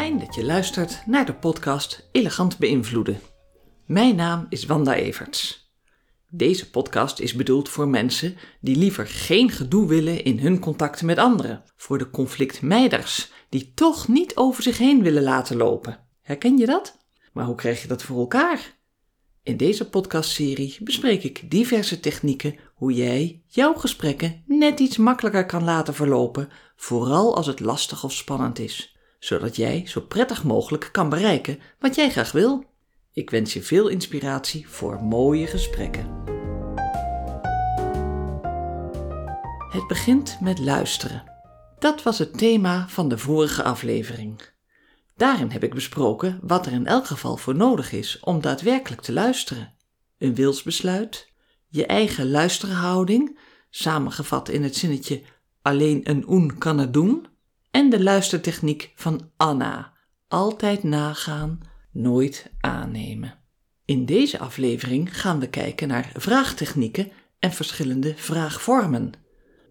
Fijn dat je luistert naar de podcast Elegant Beïnvloeden. Mijn naam is Wanda Everts. Deze podcast is bedoeld voor mensen die liever geen gedoe willen in hun contacten met anderen. Voor de conflictmijders die toch niet over zich heen willen laten lopen. Herken je dat? Maar hoe krijg je dat voor elkaar? In deze podcastserie bespreek ik diverse technieken hoe jij jouw gesprekken net iets makkelijker kan laten verlopen, vooral als het lastig of spannend is, zodat jij zo prettig mogelijk kan bereiken wat jij graag wil. Ik wens je veel inspiratie voor mooie gesprekken. Het begint met luisteren. Dat was het thema van de vorige aflevering. Daarin heb ik besproken wat er in elk geval voor nodig is om daadwerkelijk te luisteren. Een wilsbesluit, je eigen luisterhouding, samengevat in het zinnetje alleen een oen kan het doen, en de luistertechniek van Anna, altijd nagaan, nooit aannemen. In deze aflevering gaan we kijken naar vraagtechnieken en verschillende vraagvormen.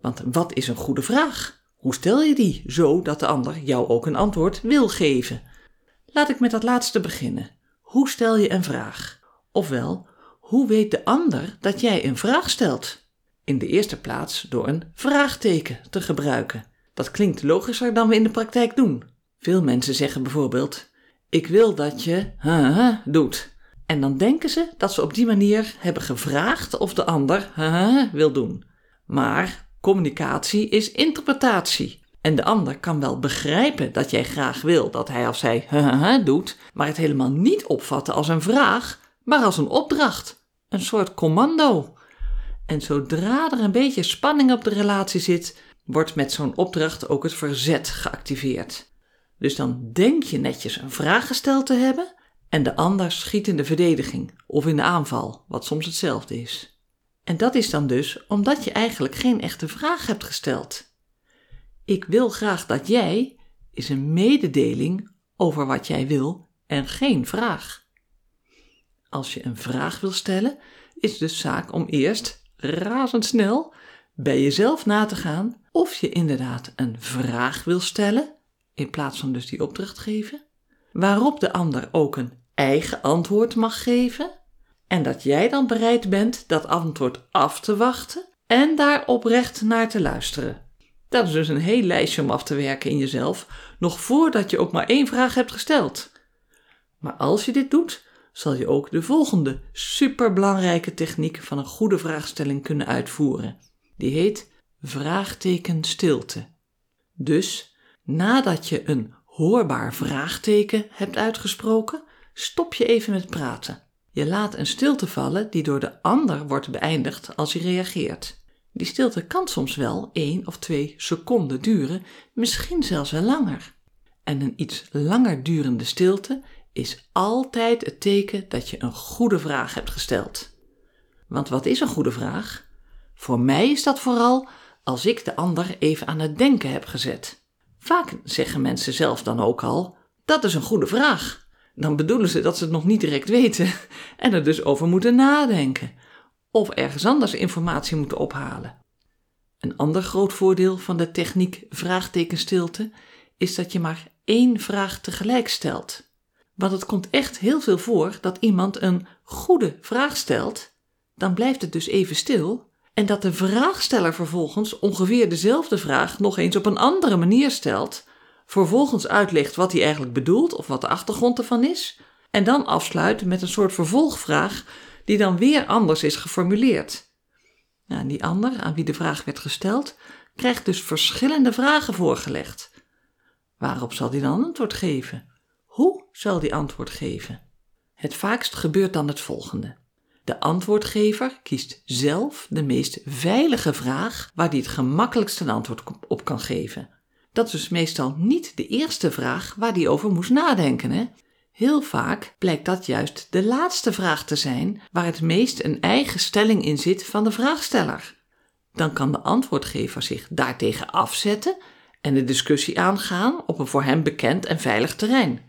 Want wat is een goede vraag? Hoe stel je die zo dat de ander jou ook een antwoord wil geven? Laat ik met dat laatste beginnen. Hoe stel je een vraag? Ofwel, hoe weet de ander dat jij een vraag stelt? In de eerste plaats door een vraagteken te gebruiken. Dat klinkt logischer dan we in de praktijk doen. Veel mensen zeggen bijvoorbeeld: Ik wil dat je huh, doet. En dan denken ze dat ze op die manier hebben gevraagd of de ander huh, wil doen. Maar Communicatie is interpretatie. En de ander kan wel begrijpen dat jij graag wil dat hij of zij doet, maar het helemaal niet opvatten als een vraag, maar als een opdracht. Een soort commando. En zodra er een beetje spanning op de relatie zit, wordt met zo'n opdracht ook het verzet geactiveerd. Dus dan denk je netjes een vraag gesteld te hebben en de ander schiet in de verdediging of in de aanval, wat soms hetzelfde is. En dat is dan dus omdat je eigenlijk geen echte vraag hebt gesteld. Ik wil graag dat jij is een mededeling over wat jij wil en geen vraag. Als je een vraag wil stellen, is het dus zaak om eerst razendsnel bij jezelf na te gaan of je inderdaad een vraag wil stellen, in plaats van dus die opdracht geven, waarop de ander ook een eigen antwoord mag geven en dat jij dan bereid bent dat antwoord af te wachten en daar oprecht naar te luisteren. Dat is dus een heel lijstje om af te werken in jezelf, nog voordat je ook maar één vraag hebt gesteld. Maar als je dit doet, zal je ook de volgende superbelangrijke techniek van een goede vraagstelling kunnen uitvoeren. Die heet vraagteken stilte. Dus nadat je een hoorbaar vraagteken hebt uitgesproken, stop je even met praten. Je laat een stilte vallen die door de ander wordt beëindigd als hij reageert. Die stilte kan soms wel één of twee seconden duren, misschien zelfs wel langer. En een iets langer durende stilte is altijd het teken dat je een goede vraag hebt gesteld. Want wat is een goede vraag? Voor mij is dat vooral als ik de ander even aan het denken heb gezet. Vaak zeggen mensen zelf dan ook al: dat is een goede vraag dan bedoelen ze dat ze het nog niet direct weten en er dus over moeten nadenken. Of ergens anders informatie moeten ophalen. Een ander groot voordeel van de techniek vraagtekenstilte is dat je maar één vraag tegelijk stelt. Want het komt echt heel veel voor dat iemand een goede vraag stelt, dan blijft het dus even stil en dat de vraagsteller vervolgens ongeveer dezelfde vraag nog eens op een andere manier stelt, vervolgens uitlegt wat hij eigenlijk bedoelt of wat de achtergrond ervan is, en dan afsluit met een soort vervolgvraag die dan weer anders is geformuleerd. Nou, die ander, aan wie de vraag werd gesteld, krijgt dus verschillende vragen voorgelegd. Waarop zal hij dan antwoord geven? Hoe zal hij antwoord geven? Het vaakst gebeurt dan het volgende. De antwoordgever kiest zelf de meest veilige vraag waar hij het gemakkelijkst een antwoord op kan geven. Dat is dus meestal niet de eerste vraag waar hij over moest nadenken. Hè? Heel vaak blijkt dat juist de laatste vraag te zijn waar het meest een eigen stelling in zit van de vraagsteller. Dan kan de antwoordgever zich daartegen afzetten en de discussie aangaan op een voor hem bekend en veilig terrein.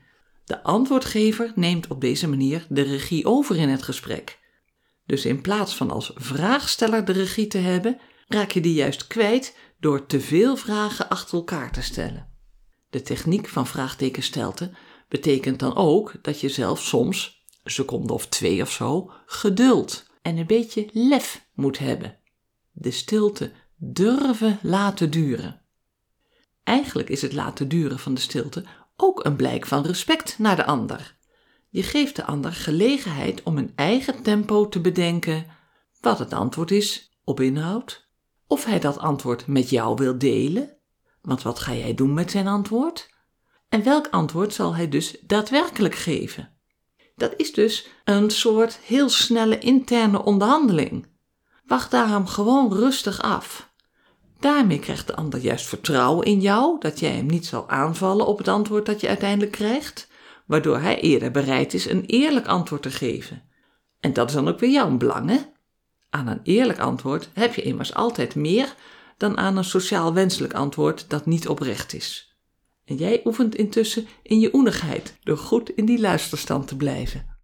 De antwoordgever neemt op deze manier de regie over in het gesprek. Dus in plaats van als vraagsteller de regie te hebben, raak je die juist kwijt door te veel vragen achter elkaar te stellen. De techniek van vraagtekenstelten betekent dan ook dat je zelf soms, een seconde of twee of zo, geduld en een beetje lef moet hebben. De stilte durven laten duren. Eigenlijk is het laten duren van de stilte ook een blijk van respect naar de ander. Je geeft de ander gelegenheid om in eigen tempo te bedenken wat het antwoord is op inhoud, of hij dat antwoord met jou wil delen, want wat ga jij doen met zijn antwoord? En welk antwoord zal hij dus daadwerkelijk geven? Dat is dus een soort heel snelle interne onderhandeling. Wacht daarom gewoon rustig af. Daarmee krijgt de ander juist vertrouwen in jou dat jij hem niet zal aanvallen op het antwoord dat je uiteindelijk krijgt, waardoor hij eerder bereid is een eerlijk antwoord te geven. En dat is dan ook weer jouw belang, hè? Aan een eerlijk antwoord heb je immers altijd meer dan aan een sociaal wenselijk antwoord dat niet oprecht is. En jij oefent intussen in je oenigheid door goed in die luisterstand te blijven.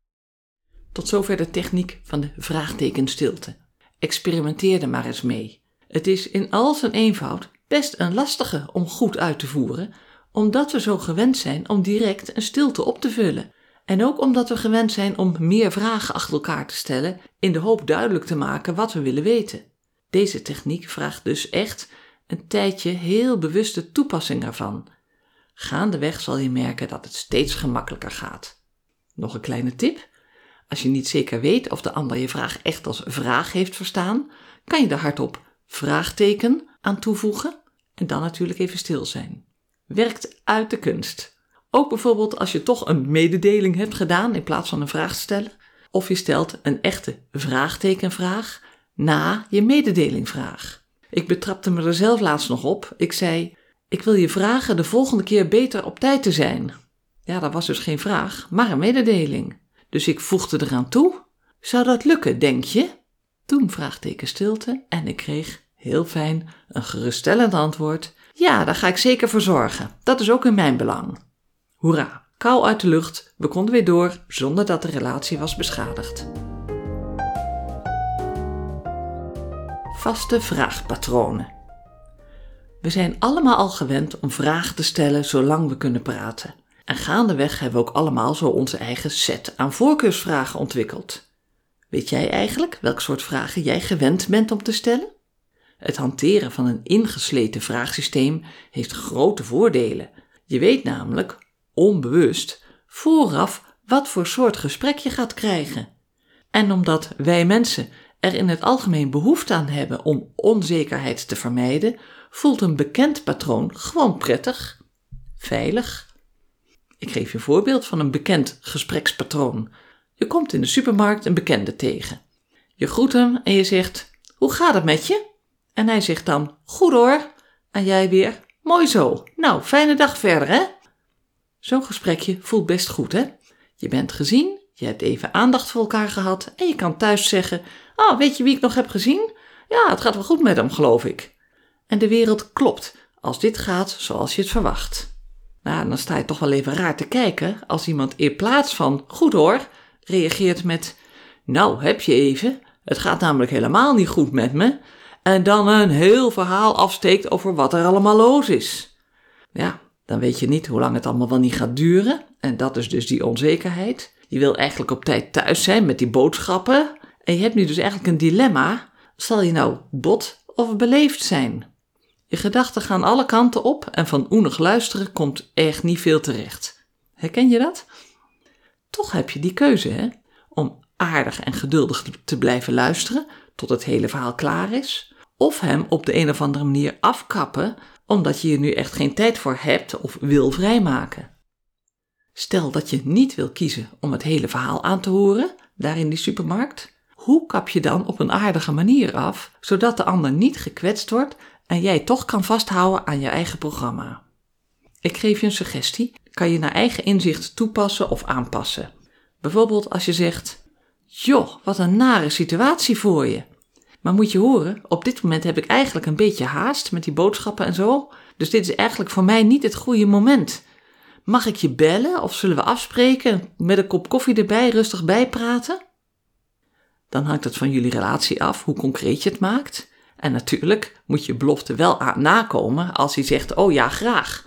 Tot zover de techniek van de vraagtekenstilte. Experimenteer er maar eens mee. Het is in al zijn eenvoud best een lastige om goed uit te voeren, omdat we zo gewend zijn om direct een stilte op te vullen. En ook omdat we gewend zijn om meer vragen achter elkaar te stellen in de hoop duidelijk te maken wat we willen weten. Deze techniek vraagt dus echt een tijdje heel bewuste toepassing ervan. Gaandeweg zal je merken dat het steeds gemakkelijker gaat. Nog een kleine tip. Als je niet zeker weet of de ander je vraag echt als vraag heeft verstaan, kan je er hardop vraagteken aan toevoegen en dan natuurlijk even stil zijn. Werkt uit de kunst. Ook bijvoorbeeld als je toch een mededeling hebt gedaan in plaats van een vraag te stellen, of je stelt een echte vraagtekenvraag na je mededelingvraag. Ik betrapte me er zelf laatst nog op. Ik zei: Ik wil je vragen de volgende keer beter op tijd te zijn. Ja, dat was dus geen vraag, maar een mededeling. Dus ik voegde eraan toe: Zou dat lukken, denk je? Toen vraagteken stilte en ik kreeg, heel fijn, een geruststellend antwoord. Ja, daar ga ik zeker voor zorgen. Dat is ook in mijn belang. Hoera, kou uit de lucht, we konden weer door zonder dat de relatie was beschadigd. Vaste vraagpatronen. We zijn allemaal al gewend om vragen te stellen zolang we kunnen praten. En gaandeweg hebben we ook allemaal zo onze eigen set aan voorkeursvragen ontwikkeld. Weet jij eigenlijk welk soort vragen jij gewend bent om te stellen? Het hanteren van een ingesleten vraagsysteem heeft grote voordelen. Je weet namelijk, onbewust, vooraf wat voor soort gesprek je gaat krijgen. En omdat wij mensen er in het algemeen behoefte aan hebben om onzekerheid te vermijden, voelt een bekend patroon gewoon prettig, veilig. Ik geef je een voorbeeld van een bekend gesprekspatroon. Je komt in de supermarkt een bekende tegen. Je groet hem en je zegt: Hoe gaat het met je? En hij zegt dan: Goed hoor. En jij weer: Mooi zo. Nou, fijne dag verder, hè? Zo'n gesprekje voelt best goed, hè? Je bent gezien, je hebt even aandacht voor elkaar gehad en je kan thuis zeggen: Oh, weet je wie ik nog heb gezien? Ja, het gaat wel goed met hem, geloof ik. En de wereld klopt als dit gaat zoals je het verwacht. Nou, dan sta je toch wel even raar te kijken als iemand in plaats van goed hoor, reageert met: Nou, heb je even? Het gaat namelijk helemaal niet goed met me. En dan een heel verhaal afsteekt over wat er allemaal los is. Ja, dan weet je niet hoe lang het allemaal wel niet gaat duren. En dat is dus die onzekerheid. Je wil eigenlijk op tijd thuis zijn met die boodschappen. En je hebt nu dus eigenlijk een dilemma. Zal je nou bot of beleefd zijn? Je gedachten gaan alle kanten op en van oenig luisteren komt echt niet veel terecht. Herken je dat? Toch heb je die keuze, hè? Om aardig en geduldig te blijven luisteren tot het hele verhaal klaar is, of hem op de een of andere manier afkappen omdat je er nu echt geen tijd voor hebt of wil vrijmaken. Stel dat je niet wil kiezen om het hele verhaal aan te horen, daar in die supermarkt, hoe kap je dan op een aardige manier af, zodat de ander niet gekwetst wordt en jij toch kan vasthouden aan je eigen programma? Ik geef je een suggestie kan je naar eigen inzicht toepassen of aanpassen. Bijvoorbeeld als je zegt: Joh, wat een nare situatie voor je. Maar moet je horen, op dit moment heb ik eigenlijk een beetje haast met die boodschappen en zo. Dus dit is eigenlijk voor mij niet het goede moment. Mag ik je bellen of zullen we afspreken met een kop koffie erbij rustig bijpraten? Dan hangt het van jullie relatie af hoe concreet je het maakt. En natuurlijk moet je belofte wel nakomen als hij zegt: Oh ja, graag.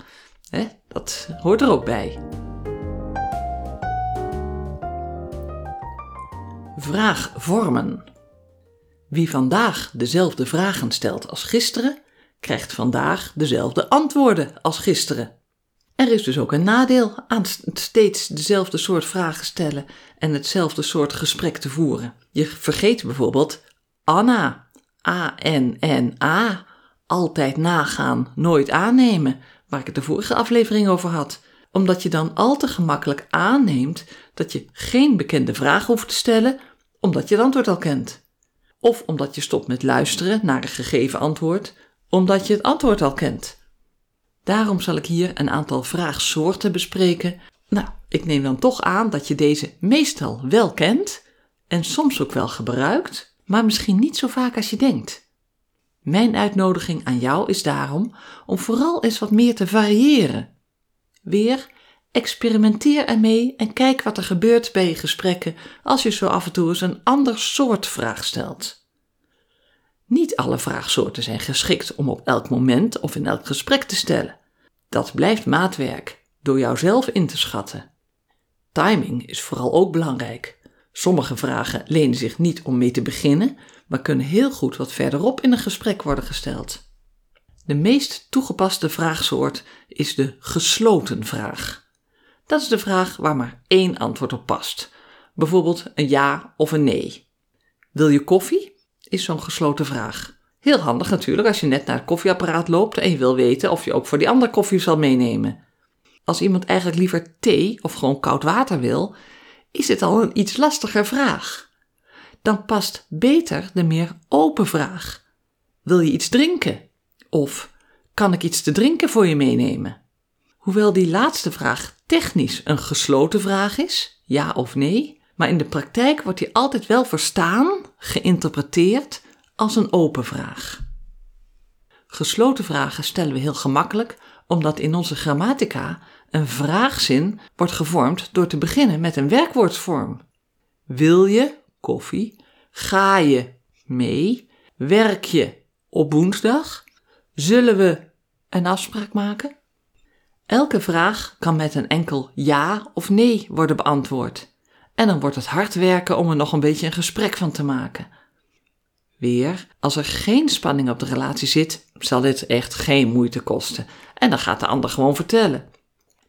Dat hoort er ook bij. Vraagvormen. Wie vandaag dezelfde vragen stelt als gisteren, krijgt vandaag dezelfde antwoorden als gisteren. Er is dus ook een nadeel aan steeds dezelfde soort vragen stellen en hetzelfde soort gesprek te voeren. Je vergeet bijvoorbeeld Anna, A-N-N-A, altijd nagaan, nooit aannemen, waar ik het de vorige aflevering over had. Omdat je dan al te gemakkelijk aanneemt dat je geen bekende vraag hoeft te stellen, omdat je het antwoord al kent. Of omdat je stopt met luisteren naar een gegeven antwoord, omdat je het antwoord al kent. Daarom zal ik hier een aantal vraagsoorten bespreken. Nou, ik neem dan toch aan dat je deze meestal wel kent en soms ook wel gebruikt, maar misschien niet zo vaak als je denkt. Mijn uitnodiging aan jou is daarom om vooral eens wat meer te variëren. Weer, experimenteer ermee en kijk wat er gebeurt bij je gesprekken als je zo af en toe eens een ander soort vraag stelt. Niet alle vraagsoorten zijn geschikt om op elk moment of in elk gesprek te stellen. Dat blijft maatwerk, door jouzelf in te schatten. Timing is vooral ook belangrijk. Sommige vragen lenen zich niet om mee te beginnen, maar kunnen heel goed wat verderop in een gesprek worden gesteld. De meest toegepaste vraagsoort is de gesloten vraag. Dat is de vraag waar maar één antwoord op past. Bijvoorbeeld een ja of een nee. Wil je koffie? Is zo'n gesloten vraag. Heel handig natuurlijk als je net naar het koffieapparaat loopt en je wil weten of je ook voor die andere koffie zal meenemen. Als iemand eigenlijk liever thee of gewoon koud water wil, is het al een iets lastiger vraag. Dan past beter de meer open vraag. Wil je iets drinken? Of kan ik iets te drinken voor je meenemen? Hoewel die laatste vraag technisch een gesloten vraag is, ja of nee, maar in de praktijk wordt die altijd wel verstaan, geïnterpreteerd als een open vraag. Gesloten vragen stellen we heel gemakkelijk omdat in onze grammatica een vraagzin wordt gevormd door te beginnen met een werkwoordsvorm. Wil je koffie? Ga je mee? Werk je op woensdag? Zullen we een afspraak maken? Elke vraag kan met een enkel ja of nee worden beantwoord. En dan wordt het hard werken om er nog een beetje een gesprek van te maken. Weer, als er geen spanning op de relatie zit, zal dit echt geen moeite kosten. En dan gaat de ander gewoon vertellen.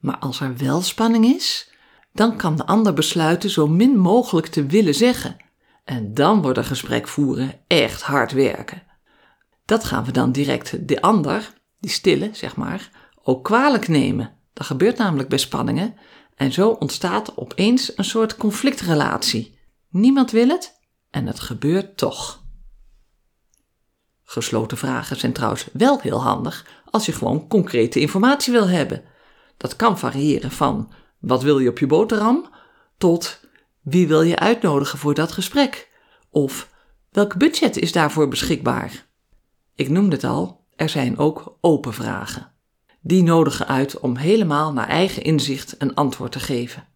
Maar als er wel spanning is, dan kan de ander besluiten zo min mogelijk te willen zeggen. En dan wordt een gesprek voeren echt hard werken. Dat gaan we dan direct de ander, die stille zeg maar, ook kwalijk nemen. Dat gebeurt namelijk bij spanningen. En zo ontstaat opeens een soort conflictrelatie. Niemand wil het en het gebeurt toch. Gesloten vragen zijn trouwens wel heel handig als je gewoon concrete informatie wil hebben. Dat kan variëren van wat wil je op je boterham tot wie wil je uitnodigen voor dat gesprek of welk budget is daarvoor beschikbaar. Ik noemde het al, er zijn ook open vragen. Die nodigen uit om helemaal naar eigen inzicht een antwoord te geven.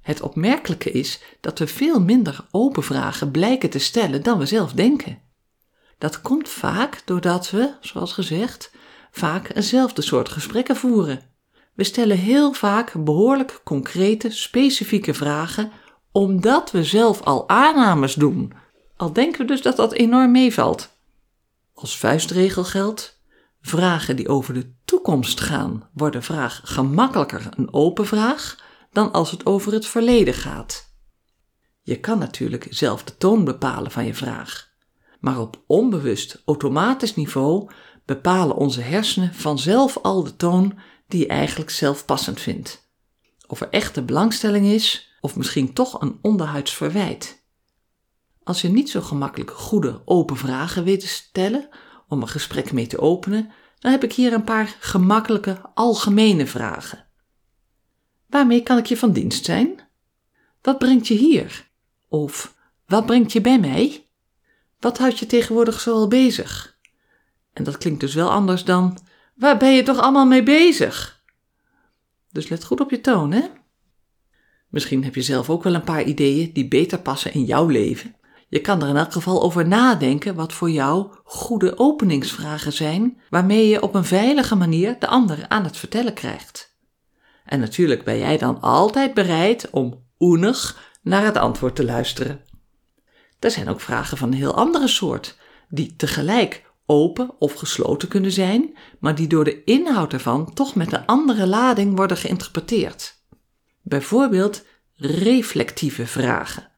Het opmerkelijke is dat we veel minder open vragen blijken te stellen dan we zelf denken. Dat komt vaak doordat we, zoals gezegd, vaak eenzelfde soort gesprekken voeren. We stellen heel vaak behoorlijk concrete, specifieke vragen, omdat we zelf al aannames doen. Al denken we dus dat dat enorm meevalt. Als vuistregel geldt: vragen die over de toekomst gaan, worden vraag gemakkelijker een open vraag dan als het over het verleden gaat. Je kan natuurlijk zelf de toon bepalen van je vraag maar op onbewust, automatisch niveau bepalen onze hersenen vanzelf al de toon die je eigenlijk zelf passend vindt. Of er echte belangstelling is, of misschien toch een onderhuids verwijt. Als je niet zo gemakkelijk goede open vragen weet te stellen om een gesprek mee te openen, dan heb ik hier een paar gemakkelijke algemene vragen. Waarmee kan ik je van dienst zijn? Wat brengt je hier? Of wat brengt je bij mij? Wat houdt je tegenwoordig zoal bezig? En dat klinkt dus wel anders dan: waar ben je toch allemaal mee bezig? Dus let goed op je toon, hè? Misschien heb je zelf ook wel een paar ideeën die beter passen in jouw leven. Je kan er in elk geval over nadenken wat voor jou goede openingsvragen zijn, waarmee je op een veilige manier de ander aan het vertellen krijgt. En natuurlijk ben jij dan altijd bereid om oenig naar het antwoord te luisteren. Er zijn ook vragen van een heel andere soort, die tegelijk open of gesloten kunnen zijn, maar die door de inhoud ervan toch met een andere lading worden geïnterpreteerd. Bijvoorbeeld reflectieve vragen.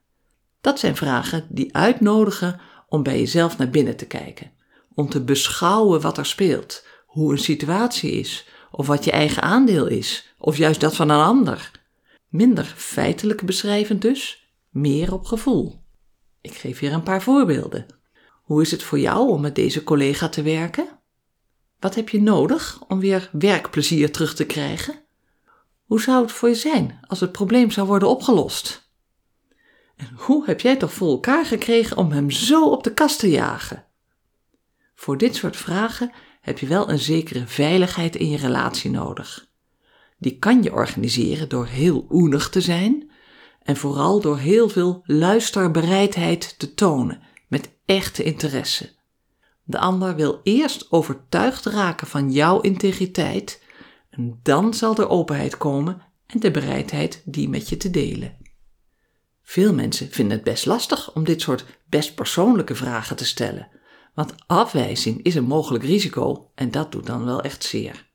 Dat zijn vragen die uitnodigen om bij jezelf naar binnen te kijken, om te beschouwen wat er speelt, hoe een situatie is, of wat je eigen aandeel is, of juist dat van een ander. Minder feitelijk beschrijvend dus, meer op gevoel. Ik geef hier een paar voorbeelden. Hoe is het voor jou om met deze collega te werken? Wat heb je nodig om weer werkplezier terug te krijgen? Hoe zou het voor je zijn als het probleem zou worden opgelost? En hoe heb jij toch voor elkaar gekregen om hem zo op de kast te jagen? Voor dit soort vragen heb je wel een zekere veiligheid in je relatie nodig. Die kan je organiseren door heel oenig te zijn en vooral door heel veel luisterbereidheid te tonen met echte interesse. De ander wil eerst overtuigd raken van jouw integriteit en dan zal er openheid komen en de bereidheid die met je te delen. Veel mensen vinden het best lastig om dit soort best persoonlijke vragen te stellen, want afwijzing is een mogelijk risico en dat doet dan wel echt zeer.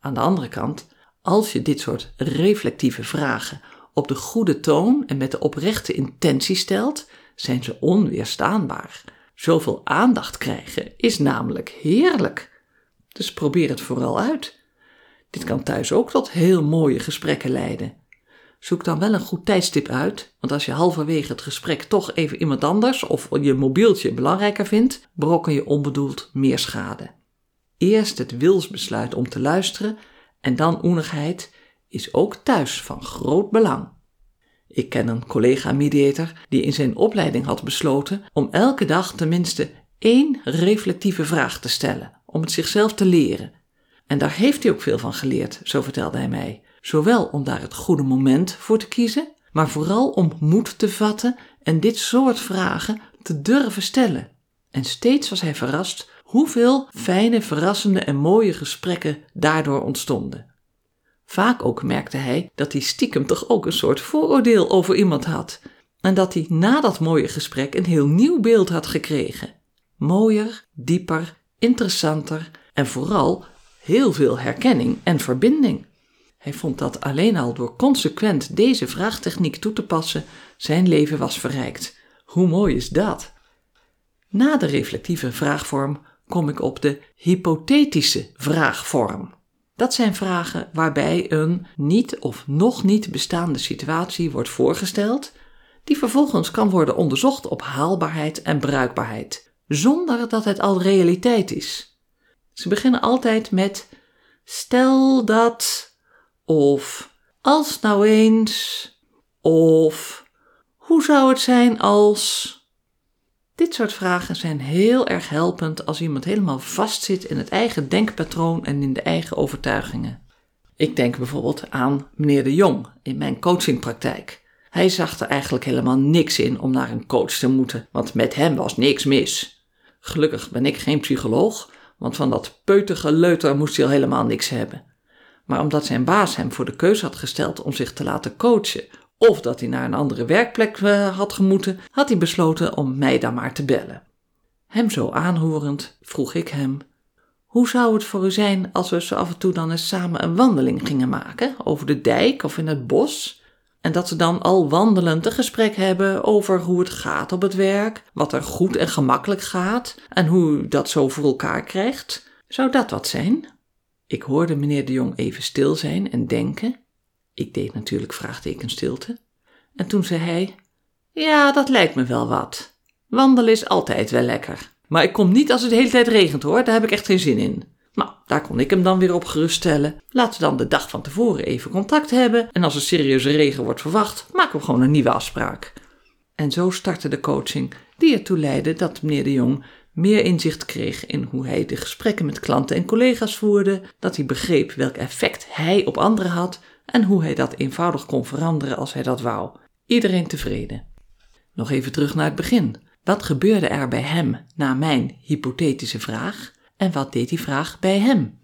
Aan de andere kant, als je dit soort reflectieve vragen op de goede toon en met de oprechte intentie stelt, zijn ze onweerstaanbaar. Zoveel aandacht krijgen is namelijk heerlijk. Dus probeer het vooral uit. Dit kan thuis ook tot heel mooie gesprekken leiden. Zoek dan wel een goed tijdstip uit, want als je halverwege het gesprek toch even iemand anders of je mobieltje belangrijker vindt, brokken je onbedoeld meer schade. Eerst het wilsbesluit om te luisteren en dan oenigheid is ook thuis van groot belang. Ik ken een collega-mediator die in zijn opleiding had besloten om elke dag tenminste één reflectieve vraag te stellen, om het zichzelf te leren. En daar heeft hij ook veel van geleerd, zo vertelde hij mij. Zowel om daar het goede moment voor te kiezen, maar vooral om moed te vatten en dit soort vragen te durven stellen. En steeds was hij verrast hoeveel fijne, verrassende en mooie gesprekken daardoor ontstonden. Vaak ook merkte hij dat hij stiekem toch ook een soort vooroordeel over iemand had. En dat hij na dat mooie gesprek een heel nieuw beeld had gekregen. Mooier, dieper, interessanter en vooral heel veel herkenning en verbinding. Hij vond dat alleen al door consequent deze vraagtechniek toe te passen zijn leven was verrijkt. Hoe mooi is dat? Na de reflectieve vraagvorm kom ik op de hypothetische vraagvorm. Dat zijn vragen waarbij een niet of nog niet bestaande situatie wordt voorgesteld, die vervolgens kan worden onderzocht op haalbaarheid en bruikbaarheid, zonder dat het al realiteit is. Ze beginnen altijd met stel dat, of als nou eens, of hoe zou het zijn als. Dit soort vragen zijn heel erg helpend als iemand helemaal vastzit in het eigen denkpatroon en in de eigen overtuigingen. Ik denk bijvoorbeeld aan meneer de Jong in mijn coachingpraktijk. Hij zag er eigenlijk helemaal niks in om naar een coach te moeten, want met hem was niks mis. Gelukkig ben ik geen psycholoog, want van dat peutige leuter moest hij al helemaal niks hebben. Maar omdat zijn baas hem voor de keuze had gesteld om zich te laten coachen of dat hij naar een andere werkplek eh, had gemoeten, had hij besloten om mij dan maar te bellen. Hem zo aanhorend vroeg ik hem: Hoe zou het voor u zijn als we zo af en toe dan eens samen een wandeling gingen maken over de dijk of in het bos? En dat ze dan al wandelend een gesprek hebben over hoe het gaat op het werk, wat er goed en gemakkelijk gaat en hoe u dat zo voor elkaar krijgt. Zou dat wat zijn? Ik hoorde meneer de Jong even stil zijn en denken. Ik deed natuurlijk vraagteken stilte. En toen zei hij: Ja, dat lijkt me wel wat. Wandelen is altijd wel lekker. Maar ik kom niet als het de hele tijd regent hoor, daar heb ik echt geen zin in. Nou, daar kon ik hem dan weer op geruststellen. Laten we dan de dag van tevoren even contact hebben. En als er serieuze regen wordt verwacht, maken we gewoon een nieuwe afspraak. En zo startte de coaching, die ertoe leidde dat meneer de Jong meer inzicht kreeg in hoe hij de gesprekken met klanten en collega's voerde, dat hij begreep welk effect hij op anderen had en hoe hij dat eenvoudig kon veranderen als hij dat wou. Iedereen tevreden. Nog even terug naar het begin. Wat gebeurde er bij hem na mijn hypothetische vraag en wat deed die vraag bij hem?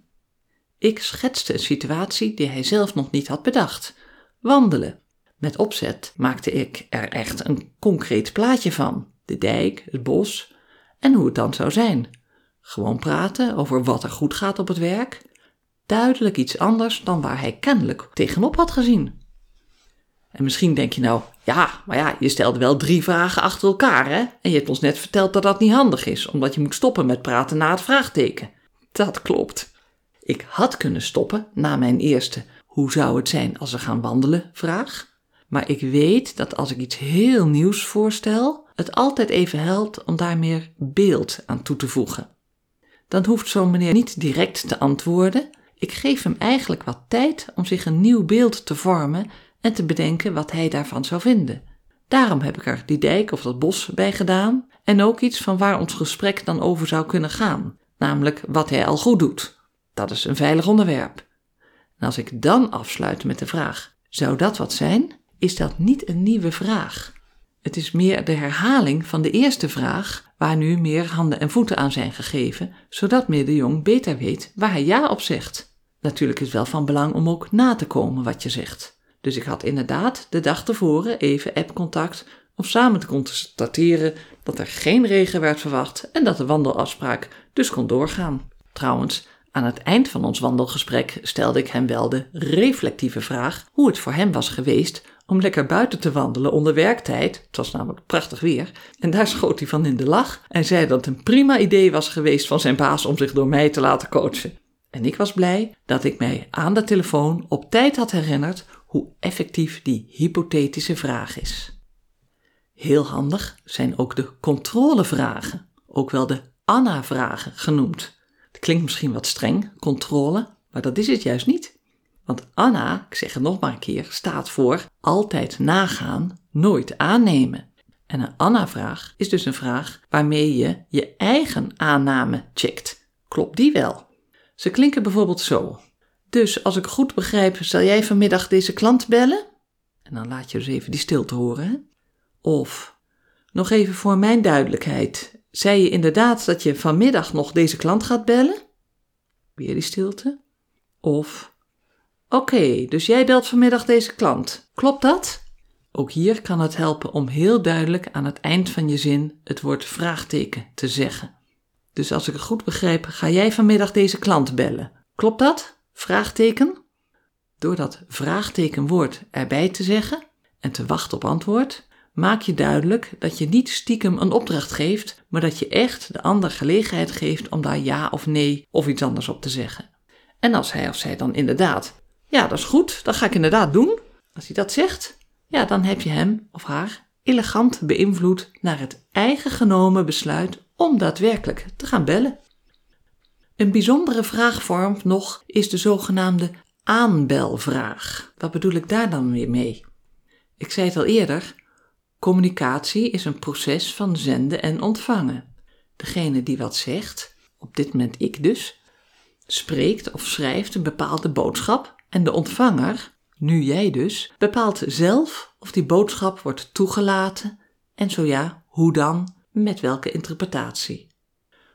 Ik schetste een situatie die hij zelf nog niet had bedacht. Wandelen. Met opzet maakte ik er echt een concreet plaatje van. De dijk, het bos en hoe het dan zou zijn. Gewoon praten over wat er goed gaat op het werk. Duidelijk iets anders dan waar hij kennelijk tegenop had gezien. En misschien denk je nou, ja, maar ja, je stelde wel drie vragen achter elkaar, hè? En je hebt ons net verteld dat dat niet handig is, omdat je moet stoppen met praten na het vraagteken. Dat klopt. Ik had kunnen stoppen na mijn eerste hoe zou het zijn als we gaan wandelen vraag. Maar ik weet dat als ik iets heel nieuws voorstel, het altijd even helpt om daar meer beeld aan toe te voegen. Dan hoeft zo'n meneer niet direct te antwoorden. Ik geef hem eigenlijk wat tijd om zich een nieuw beeld te vormen en te bedenken wat hij daarvan zou vinden. Daarom heb ik er die dijk of dat bos bij gedaan en ook iets van waar ons gesprek dan over zou kunnen gaan, namelijk wat hij al goed doet. Dat is een veilig onderwerp. En als ik dan afsluit met de vraag: zou dat wat zijn? Is dat niet een nieuwe vraag? Het is meer de herhaling van de eerste vraag, waar nu meer handen en voeten aan zijn gegeven, zodat meneer de Jong beter weet waar hij ja op zegt. Natuurlijk is het wel van belang om ook na te komen wat je zegt. Dus ik had inderdaad de dag tevoren even appcontact om samen te constateren dat er geen regen werd verwacht en dat de wandelafspraak dus kon doorgaan. Trouwens, aan het eind van ons wandelgesprek stelde ik hem wel de reflectieve vraag hoe het voor hem was geweest om lekker buiten te wandelen onder werktijd. Het was namelijk prachtig weer. En daar schoot hij van in de lach en zei dat het een prima idee was geweest van zijn baas om zich door mij te laten coachen. En ik was blij dat ik mij aan de telefoon op tijd had herinnerd hoe effectief die hypothetische vraag is. Heel handig zijn ook de controlevragen, ook wel de Anna-vragen genoemd. Het klinkt misschien wat streng, controle, maar dat is het juist niet. Want Anna, ik zeg het nog maar een keer, staat voor altijd nagaan, nooit aannemen. En een Anna-vraag is dus een vraag waarmee je je eigen aanname checkt. Klopt die wel? Ze klinken bijvoorbeeld zo. Dus als ik goed begrijp, zal jij vanmiddag deze klant bellen? En dan laat je dus even die stilte horen. Of, nog even voor mijn duidelijkheid. Zei je inderdaad dat je vanmiddag nog deze klant gaat bellen? Weer die stilte. Of, oké, dus jij belt vanmiddag deze klant. Klopt dat? Ook hier kan het helpen om heel duidelijk aan het eind van je zin het woord vraagteken te zeggen. Dus als ik het goed begrijp, ga jij vanmiddag deze klant bellen. Klopt dat? Vraagteken? Door dat vraagtekenwoord erbij te zeggen en te wachten op antwoord, maak je duidelijk dat je niet stiekem een opdracht geeft, maar dat je echt de ander gelegenheid geeft om daar ja of nee of iets anders op te zeggen. En als hij of zij dan inderdaad, ja, dat is goed, dat ga ik inderdaad doen, als hij dat zegt, ja, dan heb je hem of haar elegant beïnvloed naar het eigen genomen besluit om daadwerkelijk te gaan bellen. Een bijzondere vraagvorm nog is de zogenaamde aanbelvraag. Wat bedoel ik daar dan weer mee? Ik zei het al eerder, communicatie is een proces van zenden en ontvangen. Degene die wat zegt, op dit moment ik dus, spreekt of schrijft een bepaalde boodschap en de ontvanger, nu jij dus, bepaalt zelf of die boodschap wordt toegelaten en zo ja, hoe dan, met welke interpretatie.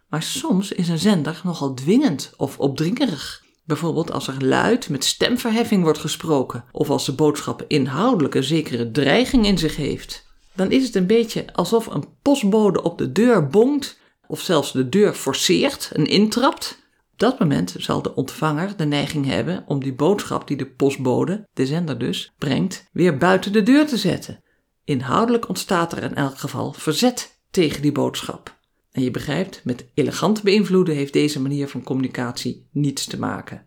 Maar soms is een zender nogal dwingend of opdringerig. Bijvoorbeeld als er luid met stemverheffing wordt gesproken, of als de boodschap inhoudelijk een zekere dreiging in zich heeft. Dan is het een beetje alsof een postbode op de deur bonkt, of zelfs de deur forceert en intrapt. Dat moment zal de ontvanger de neiging hebben om die boodschap die de postbode, de zender dus, brengt, weer buiten de deur te zetten. Inhoudelijk ontstaat er in elk geval verzet tegen die boodschap. En je begrijpt, met elegant beïnvloeden heeft deze manier van communicatie niets te maken.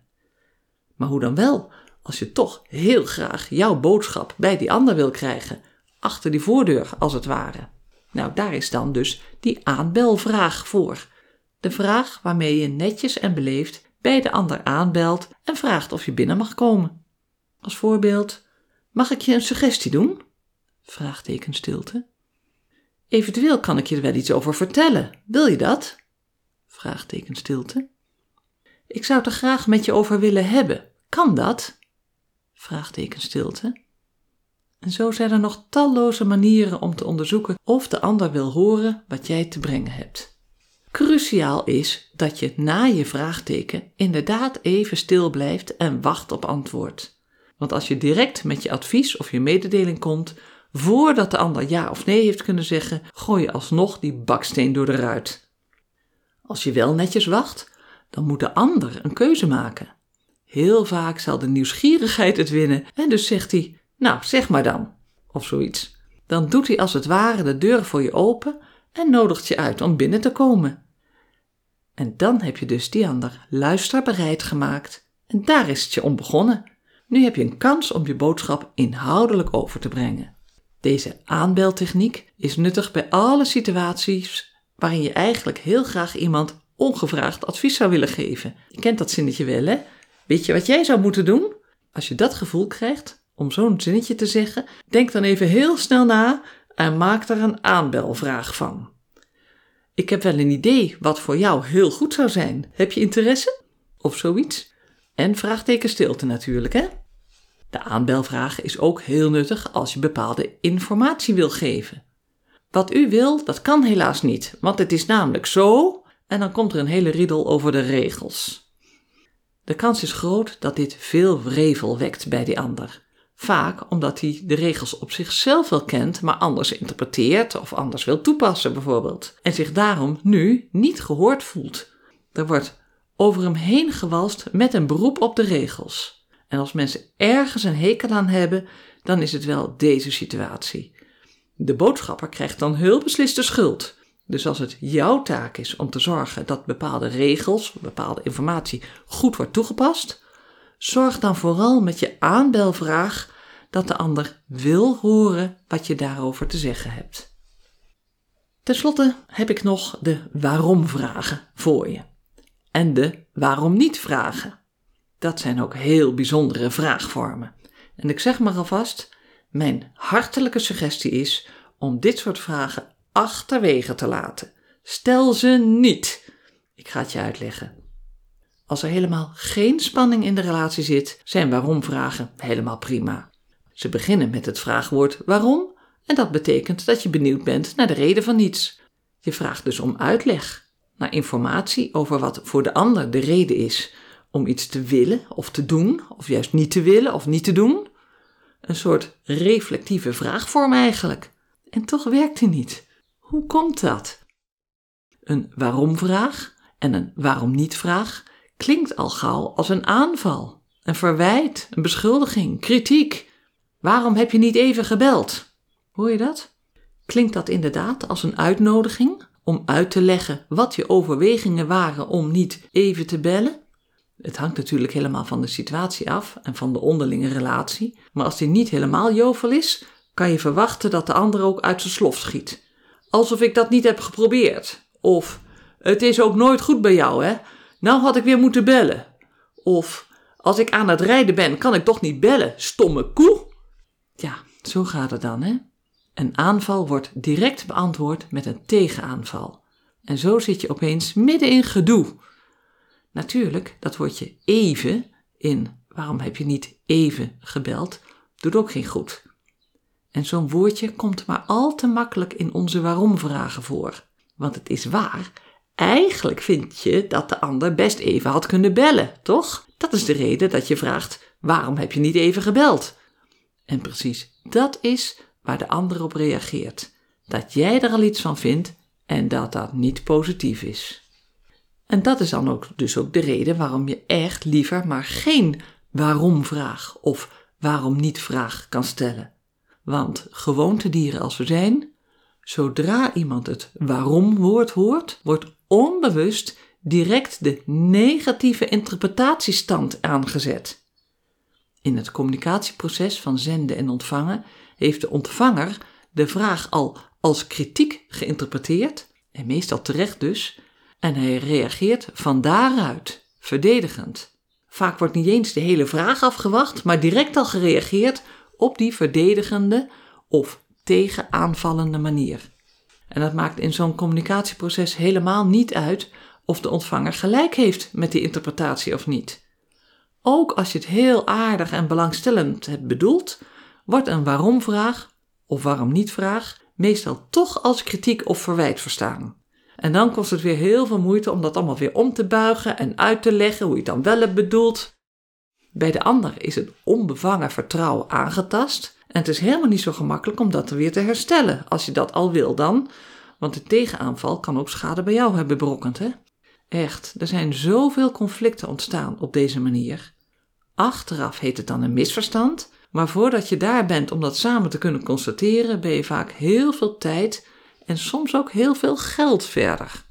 Maar hoe dan wel, als je toch heel graag jouw boodschap bij die ander wil krijgen, achter die voordeur als het ware? Nou, daar is dan dus die aanbelvraag voor. De vraag waarmee je netjes en beleefd bij de ander aanbelt en vraagt of je binnen mag komen. Als voorbeeld: Mag ik je een suggestie doen? Vraagteken stilte. Eventueel kan ik je er wel iets over vertellen. Wil je dat? Vraagteken stilte. Ik zou het er graag met je over willen hebben. Kan dat? Vraagteken stilte. En zo zijn er nog talloze manieren om te onderzoeken of de ander wil horen wat jij te brengen hebt. Cruciaal is dat je na je vraagteken inderdaad even stil blijft en wacht op antwoord. Want als je direct met je advies of je mededeling komt, voordat de ander ja of nee heeft kunnen zeggen, gooi je alsnog die baksteen door de ruit. Als je wel netjes wacht, dan moet de ander een keuze maken. Heel vaak zal de nieuwsgierigheid het winnen en dus zegt hij: Nou, zeg maar dan, of zoiets. Dan doet hij als het ware de deur voor je open en nodigt je uit om binnen te komen. En dan heb je dus die ander luisterbereid gemaakt en daar is het je om begonnen. Nu heb je een kans om je boodschap inhoudelijk over te brengen. Deze aanbeltechniek is nuttig bij alle situaties waarin je eigenlijk heel graag iemand ongevraagd advies zou willen geven. Je kent dat zinnetje wel, hè? Weet je wat jij zou moeten doen? Als je dat gevoel krijgt om zo'n zinnetje te zeggen, denk dan even heel snel na en maak er een aanbelvraag van. Ik heb wel een idee wat voor jou heel goed zou zijn. Heb je interesse? Of zoiets? En vraagteken stilte natuurlijk, hè? De aanbelvraag is ook heel nuttig als je bepaalde informatie wil geven. Wat u wil, dat kan helaas niet, want het is namelijk zo, en dan komt er een hele riedel over de regels. De kans is groot dat dit veel wrevel wekt bij die ander. Vaak omdat hij de regels op zichzelf wel kent, maar anders interpreteert of anders wil toepassen bijvoorbeeld. En zich daarom nu niet gehoord voelt. Er wordt over hem heen gewalst met een beroep op de regels. En als mensen ergens een hekel aan hebben, dan is het wel deze situatie. De boodschapper krijgt dan heel beslist de schuld. Dus als het jouw taak is om te zorgen dat bepaalde regels, bepaalde informatie goed wordt toegepast, zorg dan vooral met je aanbelvraag dat de ander wil horen wat je daarover te zeggen hebt. Ten slotte heb ik nog de waarom-vragen voor je. En de waarom niet-vragen. Dat zijn ook heel bijzondere vraagvormen. En ik zeg maar alvast, mijn hartelijke suggestie is om dit soort vragen achterwege te laten. Stel ze niet. Ik ga het je uitleggen. Als er helemaal geen spanning in de relatie zit, zijn waarom-vragen helemaal prima. Ze beginnen met het vraagwoord waarom en dat betekent dat je benieuwd bent naar de reden van iets. Je vraagt dus om uitleg, naar informatie over wat voor de ander de reden is om iets te willen of te doen, of juist niet te willen of niet te doen. Een soort reflectieve vraagvorm eigenlijk. En toch werkt die niet. Hoe komt dat? Een waarom-vraag en een waarom niet-vraag klinkt al gauw als een aanval, een verwijt, een beschuldiging, kritiek. Waarom heb je niet even gebeld? Hoor je dat? Klinkt dat inderdaad als een uitnodiging om uit te leggen wat je overwegingen waren om niet even te bellen? Het hangt natuurlijk helemaal van de situatie af en van de onderlinge relatie, maar als die niet helemaal jovel is, kan je verwachten dat de ander ook uit zijn slof schiet. Alsof ik dat niet heb geprobeerd. Of het is ook nooit goed bij jou, hè? Nou had ik weer moeten bellen. Of als ik aan het rijden ben, kan ik toch niet bellen, stomme koe? Ja, zo gaat het dan, hè? Een aanval wordt direct beantwoord met een tegenaanval. En zo zit je opeens midden in gedoe. Natuurlijk, dat woordje even in waarom heb je niet even gebeld, doet ook geen goed. En zo'n woordje komt maar al te makkelijk in onze waarom-vragen voor. Want het is waar, eigenlijk vind je dat de ander best even had kunnen bellen, toch? Dat is de reden dat je vraagt: waarom heb je niet even gebeld? En precies dat is waar de ander op reageert. Dat jij er al iets van vindt en dat dat niet positief is. En dat is dan ook dus ook de reden waarom je echt liever maar geen waarom-vraag of waarom niet-vraag kan stellen. Want gewoontedieren als we zijn, zodra iemand het waarom-woord hoort, wordt onbewust direct de negatieve interpretatiestand aangezet. In het communicatieproces van zenden en ontvangen heeft de ontvanger de vraag al als kritiek geïnterpreteerd, en meestal terecht dus, en hij reageert van daaruit, verdedigend. Vaak wordt niet eens de hele vraag afgewacht, maar direct al gereageerd op die verdedigende of tegenaanvallende manier. En dat maakt in zo'n communicatieproces helemaal niet uit of de ontvanger gelijk heeft met die interpretatie of niet. Ook als je het heel aardig en belangstellend hebt bedoeld, wordt een waarom-vraag of waarom niet-vraag meestal toch als kritiek of verwijt verstaan. En dan kost het weer heel veel moeite om dat allemaal weer om te buigen en uit te leggen hoe je het dan wel hebt bedoeld. Bij de ander is het onbevangen vertrouwen aangetast. En het is helemaal niet zo gemakkelijk om dat weer te herstellen, als je dat al wil dan. Want de tegenaanval kan ook schade bij jou hebben berokkend, hè? Echt, er zijn zoveel conflicten ontstaan op deze manier. Achteraf heet het dan een misverstand, maar voordat je daar bent om dat samen te kunnen constateren, ben je vaak heel veel tijd en soms ook heel veel geld verder.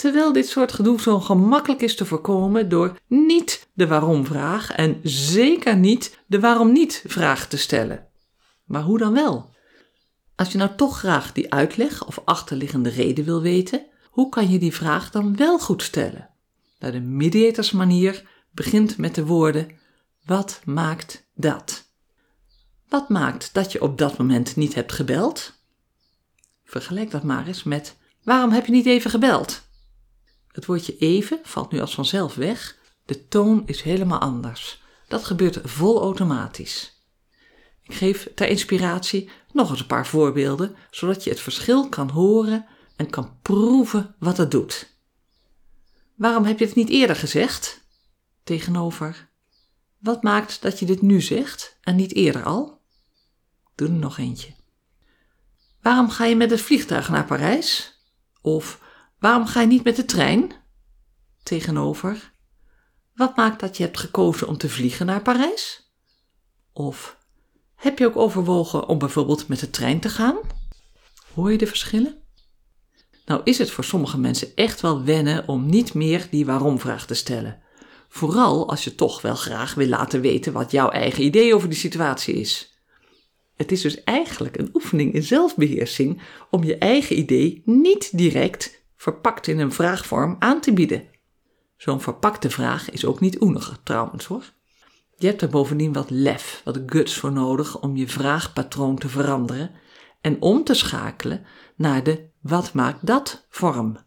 Terwijl dit soort gedoe zo gemakkelijk is te voorkomen door niet de waarom-vraag en zeker niet de waarom-niet-vraag te stellen. Maar hoe dan wel? Als je nou toch graag die uitleg of achterliggende reden wil weten, hoe kan je die vraag dan wel goed stellen? Nou, de mediatorsmanier begint met de woorden: Wat maakt dat? Wat maakt dat je op dat moment niet hebt gebeld? Vergelijk dat maar eens met: Waarom heb je niet even gebeld? Het woordje even valt nu als vanzelf weg. De toon is helemaal anders. Dat gebeurt vol automatisch. Ik geef ter inspiratie nog eens een paar voorbeelden, zodat je het verschil kan horen en kan proeven wat het doet. Waarom heb je het niet eerder gezegd? Tegenover, wat maakt dat je dit nu zegt en niet eerder al? Doe er nog eentje. Waarom ga je met het vliegtuig naar Parijs? Of waarom ga je niet met de trein? Tegenover, wat maakt dat je hebt gekozen om te vliegen naar Parijs? Of heb je ook overwogen om bijvoorbeeld met de trein te gaan? Hoor je de verschillen? Nou is het voor sommige mensen echt wel wennen om niet meer die waarom-vraag te stellen. Vooral als je toch wel graag wil laten weten wat jouw eigen idee over die situatie is. Het is dus eigenlijk een oefening in zelfbeheersing om je eigen idee niet direct verpakt in een vraagvorm aan te bieden. Zo'n verpakte vraag is ook niet oenig trouwens hoor. Je hebt er bovendien wat lef, wat guts voor nodig om je vraagpatroon te veranderen en om te schakelen naar de wat maakt dat vorm.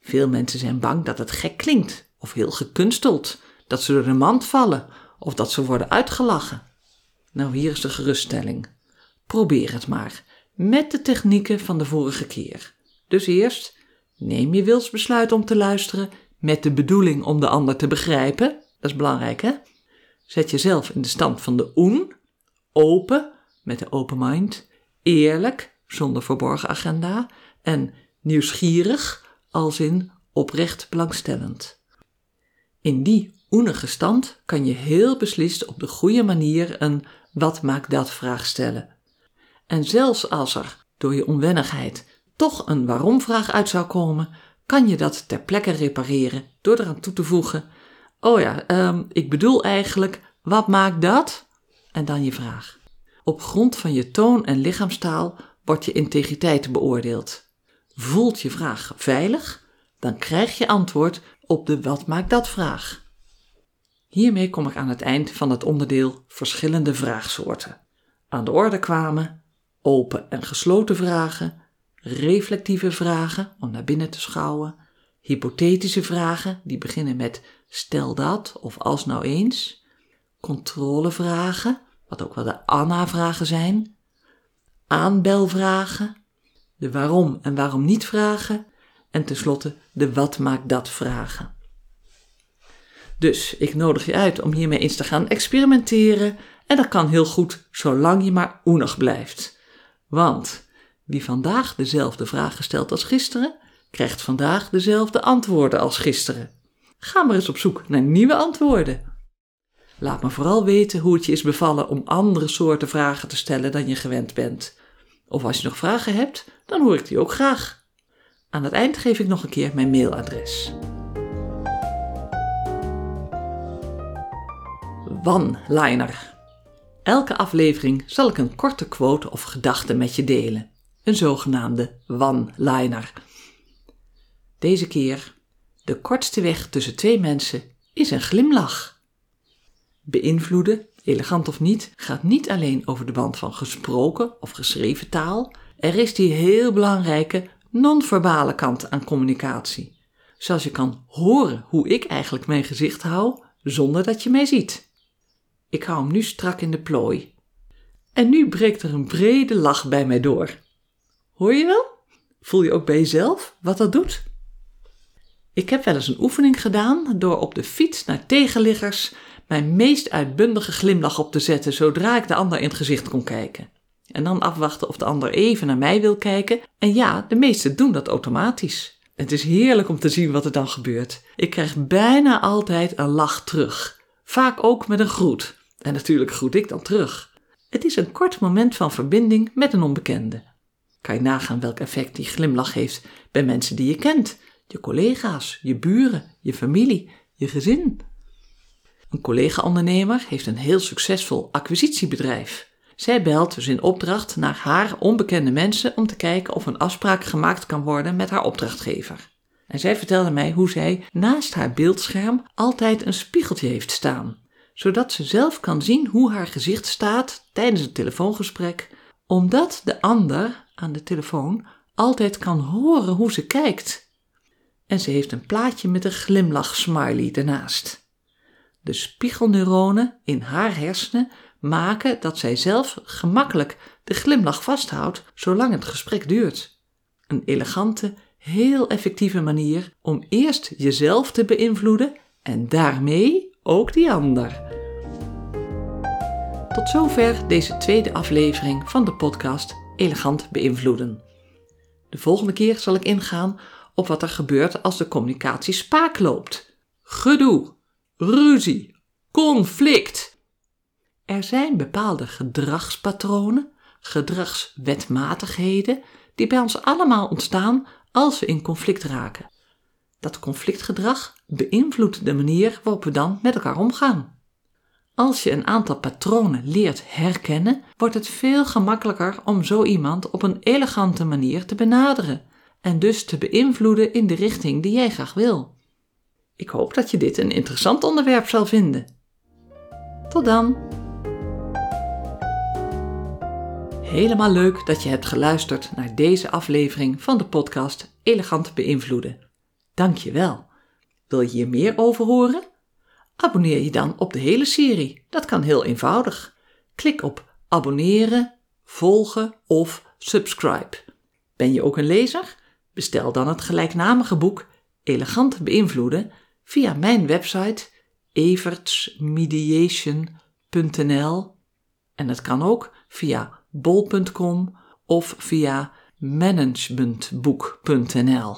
Veel mensen zijn bang dat het gek klinkt of heel gekunsteld, dat ze door de mand vallen of dat ze worden uitgelachen. Nou, hier is de geruststelling. Probeer het maar met de technieken van de vorige keer. Dus eerst neem je wilsbesluit om te luisteren met de bedoeling om de ander te begrijpen. Dat is belangrijk, hè? Zet jezelf in de stand van de oen, open, met de open mind, eerlijk, zonder verborgen agenda, en nieuwsgierig, als in oprecht belangstellend. In die oenige stand kan je heel beslist op de goede manier een wat maakt dat vraag stellen. En zelfs als er door je onwennigheid toch een waarom vraag uit zou komen, kan je dat ter plekke repareren door eraan toe te voegen: Oh ja, um, ik bedoel eigenlijk, wat maakt dat? En dan je vraag. Op grond van je toon en lichaamstaal wordt je integriteit beoordeeld. Voelt je vraag veilig? Dan krijg je antwoord op de wat maakt dat vraag. Hiermee kom ik aan het eind van het onderdeel verschillende vraagsoorten. Aan de orde kwamen open en gesloten vragen, reflectieve vragen om naar binnen te schouwen, hypothetische vragen die beginnen met stel dat of als nou eens, controlevragen, wat ook wel de Anna-vragen zijn, aanbelvragen, de waarom en waarom niet vragen. En tenslotte de wat maakt dat vragen. Dus ik nodig je uit om hiermee eens te gaan experimenteren. En dat kan heel goed zolang je maar oenig blijft. Want wie vandaag dezelfde vraag stelt als gisteren, krijgt vandaag dezelfde antwoorden als gisteren. Ga maar eens op zoek naar nieuwe antwoorden. Laat me vooral weten hoe het je is bevallen om andere soorten vragen te stellen dan je gewend bent. Of als je nog vragen hebt, dan hoor ik die ook graag. Aan het eind geef ik nog een keer mijn mailadres. One-liner. Elke aflevering zal ik een korte quote of gedachte met je delen. Een zogenaamde one-liner. Deze keer: de kortste weg tussen twee mensen is een glimlach. Beïnvloeden, elegant of niet, gaat niet alleen over de band van gesproken of geschreven taal. Er is die heel belangrijke non-verbale kant aan communicatie. Zoals je kan horen hoe ik eigenlijk mijn gezicht hou zonder dat je mij ziet. Ik hou hem nu strak in de plooi. En nu breekt er een brede lach bij mij door. Hoor je wel? Voel je ook bij jezelf wat dat doet? Ik heb wel eens een oefening gedaan door op de fiets naar tegenliggers mijn meest uitbundige glimlach op te zetten zodra ik de ander in het gezicht kon kijken. En dan afwachten of de ander even naar mij wil kijken. En ja, de meesten doen dat automatisch. Het is heerlijk om te zien wat er dan gebeurt. Ik krijg bijna altijd een lach terug. Vaak ook met een groet. En natuurlijk groet ik dan terug. Het is een kort moment van verbinding met een onbekende. Kan je nagaan welk effect die glimlach heeft bij mensen die je kent, je collega's, je buren, je familie, je gezin. Een collega-ondernemer heeft een heel succesvol acquisitiebedrijf. Zij belt dus in opdracht naar haar onbekende mensen om te kijken of een afspraak gemaakt kan worden met haar opdrachtgever. En zij vertelde mij hoe zij naast haar beeldscherm altijd een spiegeltje heeft staan, zodat ze zelf kan zien hoe haar gezicht staat tijdens het telefoongesprek, omdat de ander aan de telefoon altijd kan horen hoe ze kijkt. En ze heeft een plaatje met een glimlach-smiley ernaast. De spiegelneuronen in haar hersenen maken dat zij zelf gemakkelijk de glimlach vasthoudt zolang het gesprek duurt. Een elegante, heel effectieve manier om eerst jezelf te beïnvloeden en daarmee ook die ander. Tot zover deze tweede aflevering van de podcast Elegant beïnvloeden. De volgende keer zal ik ingaan op wat er gebeurt als de communicatie spaak loopt. Gedoe, ruzie, conflict. Er zijn bepaalde gedragspatronen, gedragswetmatigheden, die bij ons allemaal ontstaan als we in conflict raken. Dat conflictgedrag beïnvloedt de manier waarop we dan met elkaar omgaan. Als je een aantal patronen leert herkennen, wordt het veel gemakkelijker om zo iemand op een elegante manier te benaderen en dus te beïnvloeden in de richting die jij graag wil. Ik hoop dat je dit een interessant onderwerp zal vinden. Tot dan! Helemaal leuk dat je hebt geluisterd naar deze aflevering van de podcast Elegant beïnvloeden. Dank je wel. Wil je hier meer over horen? Abonneer je dan op de hele serie. Dat kan heel eenvoudig. Klik op abonneren, volgen of subscribe. Ben je ook een lezer? Bestel dan het gelijknamige boek Elegant beïnvloeden via mijn website evertsmediation.nl en dat kan ook via bol.com of via managementboek.nl.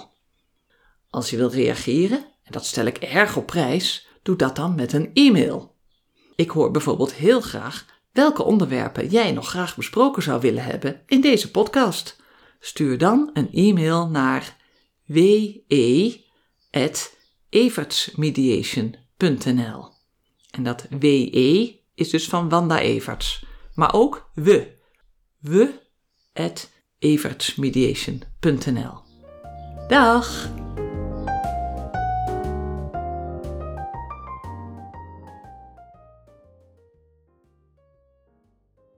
Als je wilt reageren, en dat stel ik erg op prijs, doe dat dan met een e-mail. Ik hoor bijvoorbeeld heel graag welke onderwerpen jij nog graag besproken zou willen hebben in deze podcast. Stuur dan een e-mail naar we@evertsmediation.nl. En dat we is dus van Wanda Everts, maar ook we. we@evertsmediation.nl. Dag!